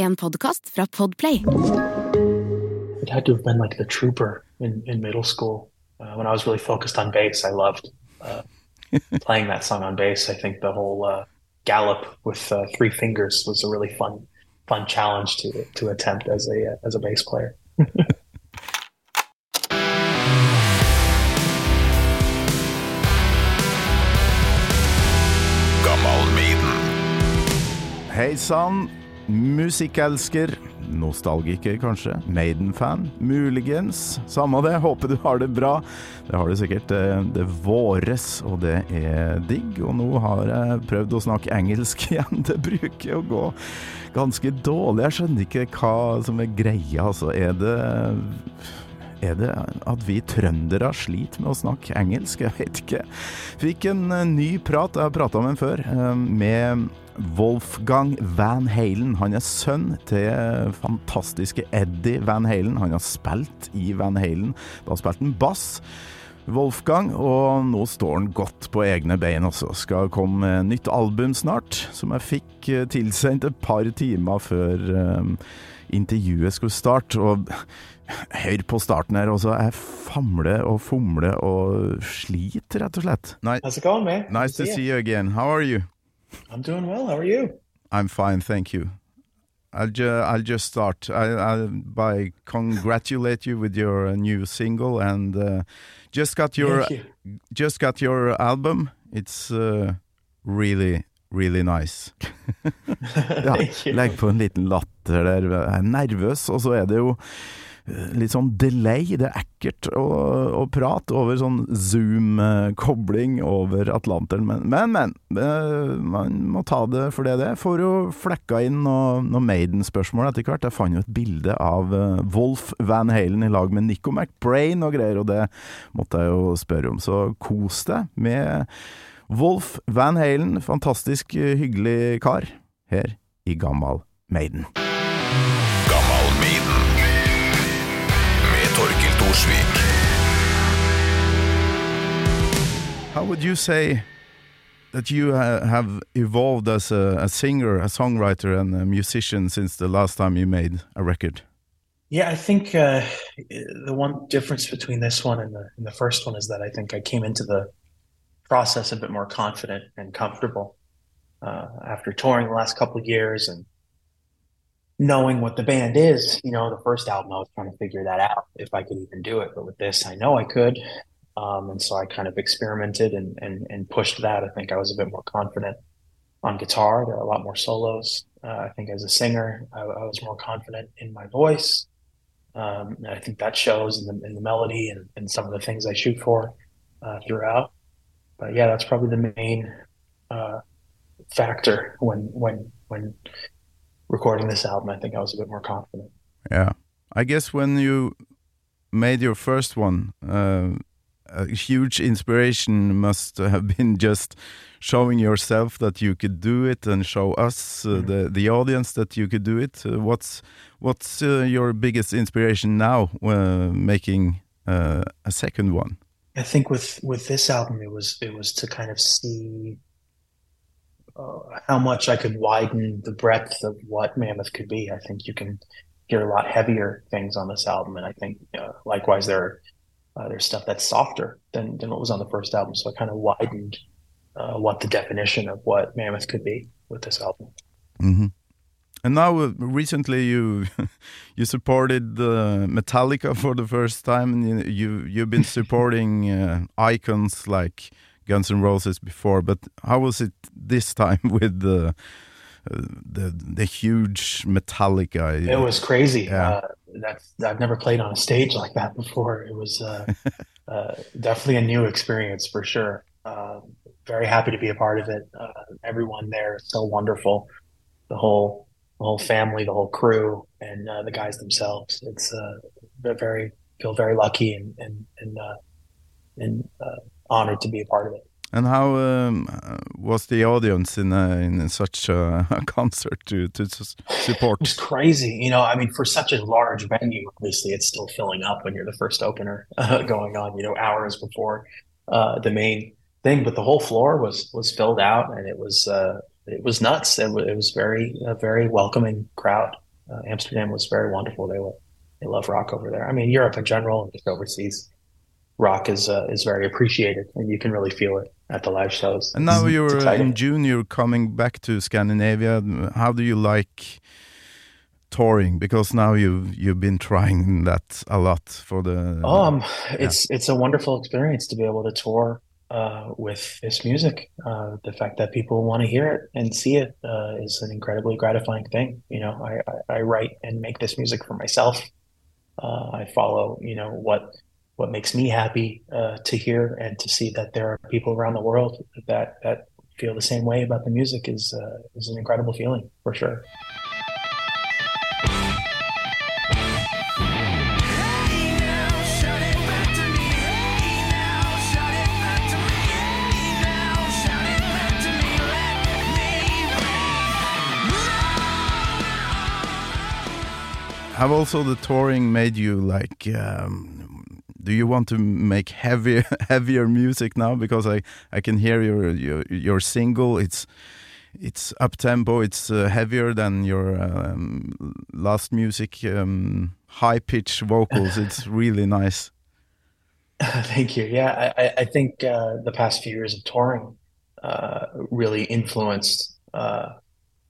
En podkast fra Podplay. It had to have been like the trooper in, in middle school uh, when I was really focused on bass. I loved uh, playing that song on bass. I think the whole uh, gallop with uh, three fingers was a really fun fun challenge to to attempt as a as a bass player. Hei sann, musikkelsker, nostalgiker kanskje, Maiden-fan, muligens, samme det, håper du har det bra. Det har du sikkert. Det våres, og det er digg. Og nå har jeg prøvd å snakke engelsk igjen. Det bruker å gå ganske dårlig. Jeg skjønner ikke hva som er greia, altså. Er det er det at vi trøndere sliter med å snakke engelsk? Jeg vet ikke. Fikk en ny prat, jeg har prata med en før, med Wolfgang Van Halen. Han er sønn til fantastiske Eddie Van Halen. Han har spilt i Van Halen. Da spilte han bass. Wolfgang, og nå står han godt på egne bein også. Skal komme med nytt album snart, som jeg fikk tilsendt et par timer før intervjuet skulle starte. Og hør på starten her, også. Jeg famler og fomler og sliter, rett og slett. Nice, How's it going, man? Nice to see you again. How are you? I'm doing well. How are you? I'm fine, thank you. I'll, ju I'll just start I, I'll, by congratulate you with your uh, new single and uh, just got your you. just got your album. It's uh, really really nice. ja, legg på en liten latter der. Jeg er nervøs, og så er det jo litt sånn delay. Det er ekkelt å, å prate over sånn Zoom-kobling over Atlanteren, men, men, men. Man må ta det for det det er. Får jo flekka inn noe, noe Maiden-spørsmål etter hvert. Jeg fant jo et bilde av Wolf Van Halen i lag med Nico McBrain og greier, og det måtte jeg jo spørre om. Så kos deg med Wolf Van Halen, fantastisk hyggelig kar, her i Gammal Maiden. Gammal Maiden med Torkil Thorsvik. How would you say that you ha have evolved as a, a, singer, a songwriter, and a musician since the last time you made a record? Yeah, I think uh, the one difference between this one and the, and the first one is that I think I came into the process a bit more confident and comfortable uh, after touring the last couple of years and knowing what the band is. You know, the first album I was trying to figure that out if I could even do it, but with this, I know I could. Um, and so I kind of experimented and, and, and pushed that. I think I was a bit more confident on guitar. There are a lot more solos. Uh, I think as a singer, I, I, was more confident in my voice. Um, and I think that shows in the, in the melody and, and some of the things I shoot for uh, throughout. But yeah, that's probably the main uh, factor when when when recording this album. I think I was a bit more confident. Yeah, I guess when you made your first one, uh, a huge inspiration must have been just showing yourself that you could do it and show us uh, mm -hmm. the the audience that you could do it. Uh, what's what's uh, your biggest inspiration now uh, making uh, a second one? I think with with this album, it was it was to kind of see uh, how much I could widen the breadth of what Mammoth could be. I think you can hear a lot heavier things on this album, and I think uh, likewise there uh, there's stuff that's softer than than what was on the first album. So I kind of widened uh, what the definition of what Mammoth could be with this album. Mm -hmm. And now, uh, recently, you you supported uh, Metallica for the first time, and you you've been supporting uh, icons like Guns N' Roses before. But how was it this time with the uh, the the huge Metallica? It was crazy. Yeah. Uh, that's I've never played on a stage like that before. It was uh, definitely a new experience for sure. Um, very happy to be a part of it. everyone there is so wonderful. The whole the whole family, the whole crew, and uh, the guys themselves. It's uh, very feel very lucky and and and, uh, and uh, honored to be a part of it. And how um, was the audience in a, in such a, concert to to support? it was crazy. You know, I mean, for such a large venue, obviously it's still filling up when you're the first opener uh, going on. You know, hours before uh, the main thing, but the whole floor was was filled out, and it was it was nuts. It, it was very a very welcoming crowd. Uh, Amsterdam was very wonderful. They lo- they love rock over there. I mean, Europe in general and just overseas, rock is uh, is very appreciated, and you can really feel it at the live shows. And now you're uh, in. June. You're coming back to Scandinavia. How do you like touring? Because now you've you've been trying that a lot for the. Um, it's it's a wonderful experience to be able to tour uh, with this music. Uh, the fact that people want to hear it and see it uh, is an incredibly gratifying thing. You know, I, I, I write and make this music for myself. Uh, I follow, you know, what what makes me happy uh, to hear and to see that there are people around the world that that feel the same way about the music is uh, is an incredible feeling for sure. Have also the touring made you like? Um, do you want to make heavier heavier music now? Because I I can hear your your your single. It's it's up tempo. It's uh, heavier than your um, last music. Um, high pitch vocals. it's really nice. Thank you. Yeah, I, I- I think uh, the past few years of touring uh, really influenced uh,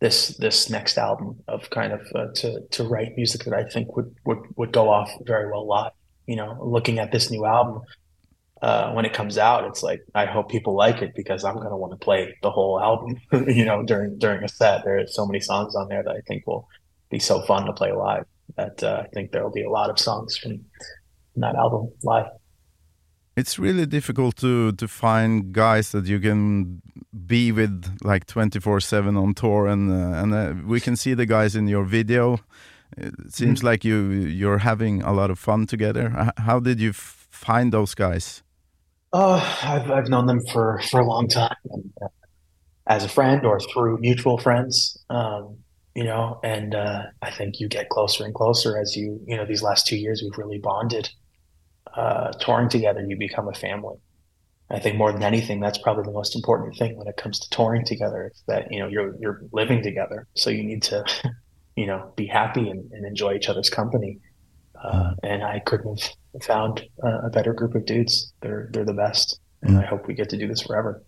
this this next album of kind of uh, to to write music that I think would would would go off very well live. You know, looking at this new album uh, when it comes out, it's like I hope people like it because I'm gonna want to play the whole album. You know, during during a set, there are so many songs on there that I think will be so fun to play live. That uh, I think there will be a lot of songs from that album live. It's really difficult to to find guys that you can be with like twenty four seven on tour, and uh, and uh, we can see the guys in your video. It seems like you you're having a lot of fun together. How did you f- find those guys? Oh, I've I've known them for for a long time, uh, as a friend or through mutual friends. Um, you know, and uh, I think you get closer and closer as you you know these last two years we've really bonded. Uh, touring together, you become a family. I think more than anything, that's probably the most important thing when it comes to touring together. It's that you know you're you're living together, so you need to, you know, be happy and, and enjoy each other's company. Uh, and I couldn't have found uh, a better group of dudes. They're they're the best, and I hope we get to do this forever.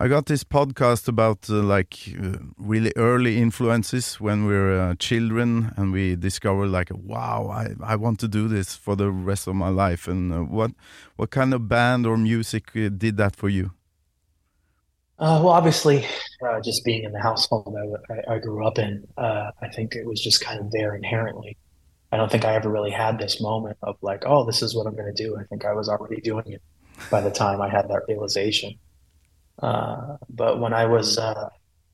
I got this podcast about uh, like uh, really early influences when we were uh, children, and we discovered like, wow, I, I want to do this for the rest of my life. And uh, what what kind of band or music uh, did that for you? Uh, well, obviously, uh, just being in the household I, I, grew up in, uh, I think it was just kind of there inherently. I don't think I ever really had this moment of like, oh, this is what I'm going to do. I think I was already doing it by the time I had that realization. Uh, but when I was uh,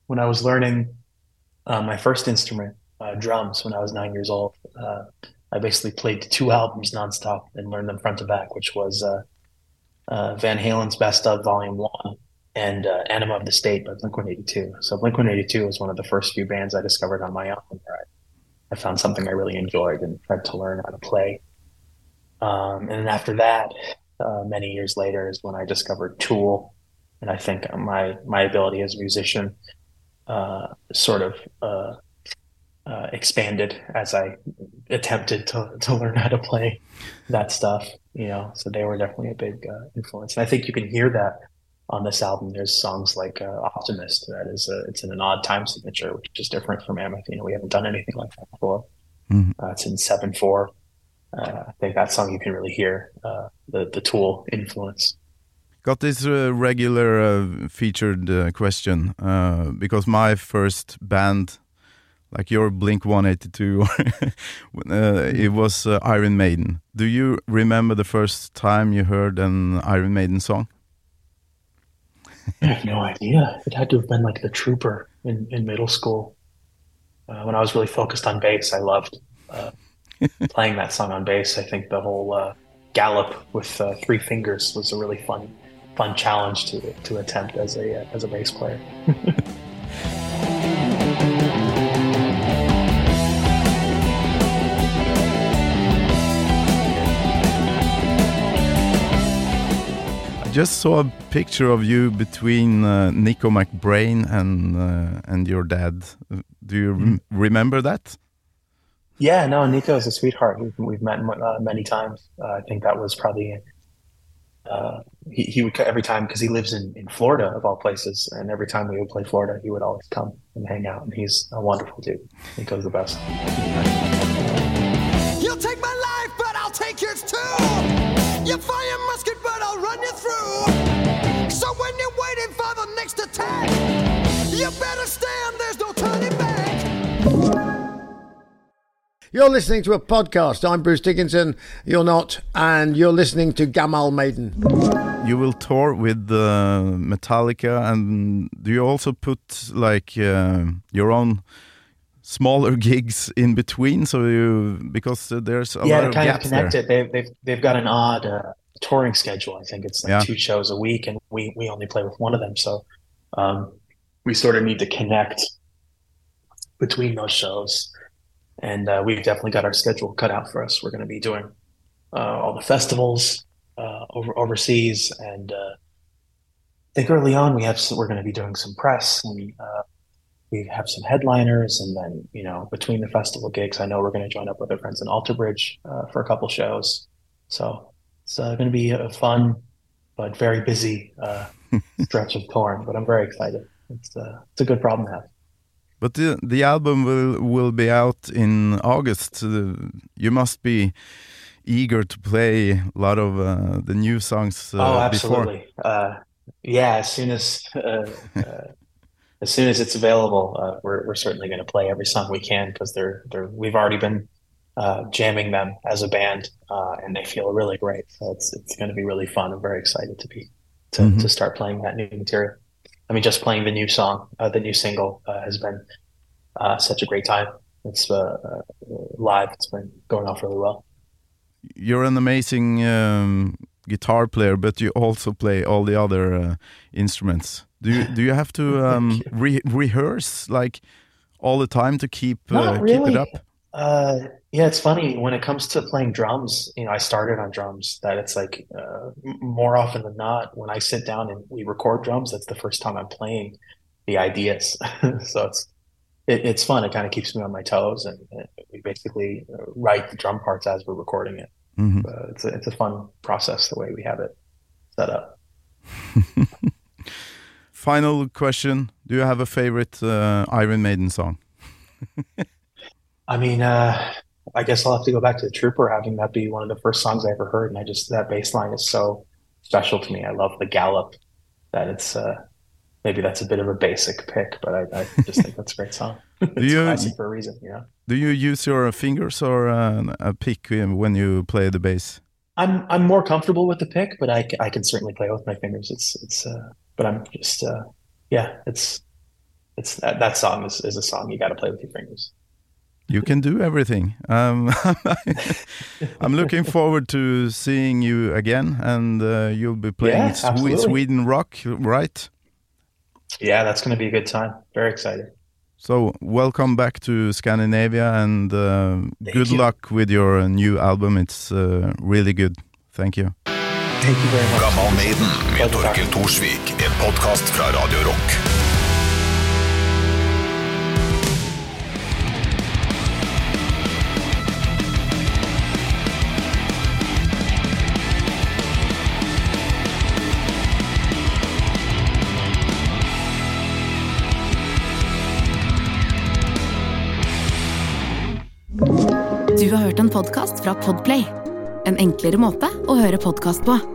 when I was learning uh, my first instrument, drums, when I was nine years old, I basically played two albums nonstop and learned them front to back, which was Van Halen's Best of Volume One and uh, Enema of the State by Blink 182. So Blink 182 was one of the first few bands I discovered on my own I, found something I really enjoyed and tried to learn how to play. Um, and then after that, uh, many years later, is when I discovered Tool, and I think my my ability as a musician uh, sort of uh, uh, expanded as I attempted to to learn how to play that stuff. You know, so they were definitely a big uh, influence, and I think you can hear that on this album. There's songs like uh, "Optimist" that is a, it's in an odd time signature, which is different from Mammoth. You know, we haven't done anything like that before. Mhm. Uh, it's in seven four. Uh, I think that song you can really hear uh, the the Tool influence. Got this uh, regular uh, featured uh, question uh, because my first band, like your Blink 182, uh, it was uh, Iron Maiden. Do you remember the first time you heard an Iron Maiden song? I have no idea. It had to have been like the Trooper in, in middle school. Uh, when I was really focused on bass, I loved uh, playing that song on bass. I think the whole uh, gallop with uh, three fingers was a really fun, fun challenge to to attempt as a uh, as a bass player. just saw a picture of you between uh, Nicko McBrain and uh, and your dad. Do you rem remember that? Yeah, no, Nicko is a sweetheart. We've, we've met uh, many times. Uh, I think that was probably uh, he, he would every time because he lives in, in Florida of all places, and every time we would play Florida, he would always come and hang out. And he's a wonderful dude. Nicko's the best. You'll take my life, but I'll take yours too. You fire musket, but I'll run you through. So when you're waiting for the next attack, you better stand. There's no turning back. You're listening to a podcast. I'm Bruce Dickinson. You're not, and you're listening to Gammal Maiden. You will tour with uh, Metallica, and do you also put like uh, your own smaller gigs in between? So you because there's a yeah, lot of kind of gaps connect there. it. They've they've they've got an odd uh, touring schedule. I think it's like Yeah. two shows a week, and we we only play with one of them. So um, we sort of need to connect between those shows, and uh, we've definitely got our schedule cut out for us. We're going to be doing uh, all the festivals uh, over overseas, and uh, I think early on we have we're going to be doing some press and. Uh, we have some headliners, and then you know between the festival gigs, I know we're going to join up with our friends in Alter Bridge uh, for a couple shows. So it's uh, going to be a fun but very busy uh, stretch of touring. But I'm very excited. It's uh, it's a good problem to have. But the the album will will be out in August. You must be eager to play a lot of uh, the new songs uh, oh, before. absolutely. Uh, yeah, as soon as uh, uh, as soon as it's available, uh, we're we're certainly going to play every song we can because they're they're we've already been uh, jamming them as a band, uh, and they feel really great. So it's it's going to be really fun. I'm very excited to be to, Mhm. to start playing that new material. I mean, just playing the new song, uh, the new single, uh, has been uh, such a great time. It's uh, uh, live. It's been going off really well. You're an amazing um, guitar player, but you also play all the other uh, instruments. Do you do you have to um, re rehearse like all the time to keep uh, Not keep it up? Uh, yeah, it's funny when it comes to playing drums. You know, I started on drums. That it's like uh, more often than not, when I sit down and we record drums, that's the first time I'm playing the ideas. so it's it, it's fun. It kind of keeps me on my toes, and we basically uh, write the drum parts as we're recording it. Mhm. Uh, it's a, it's a fun process the way we have it set up. Final question: Do you have a favorite uh, Iron Maiden song? I mean, uh, I guess I'll have to go back to the Trooper, having that be one of the first songs I ever heard, and I just that bass line is so special to me. I love the gallop. That it's uh, maybe that's a bit of a basic pick, but I, I just think that's a great song. it's you- classic for a reason, you know. Do you use your fingers or uh, a pick when you play the bass? I'm I'm more comfortable with the pick, but I, I can certainly play with my fingers. It's it's uh, but I'm just uh, yeah, it's it's that, that song is, is a song you got to play with your fingers. You can do everything. Um, I'm looking forward to seeing you again, and uh, you'll be playing Yeah. Sweden Rock, right? Yeah, that's going to be a good time. Very excited. So, welcome back to Scandinavia, and uh, good you. luck with your new album. It's uh, really good. Thank you. Gammal Maiden med Torkel. Thorsvik. En podkast fra Radio Rock. Du har hørt en podcast fra Podplay. En enklere måte å høre podcast på.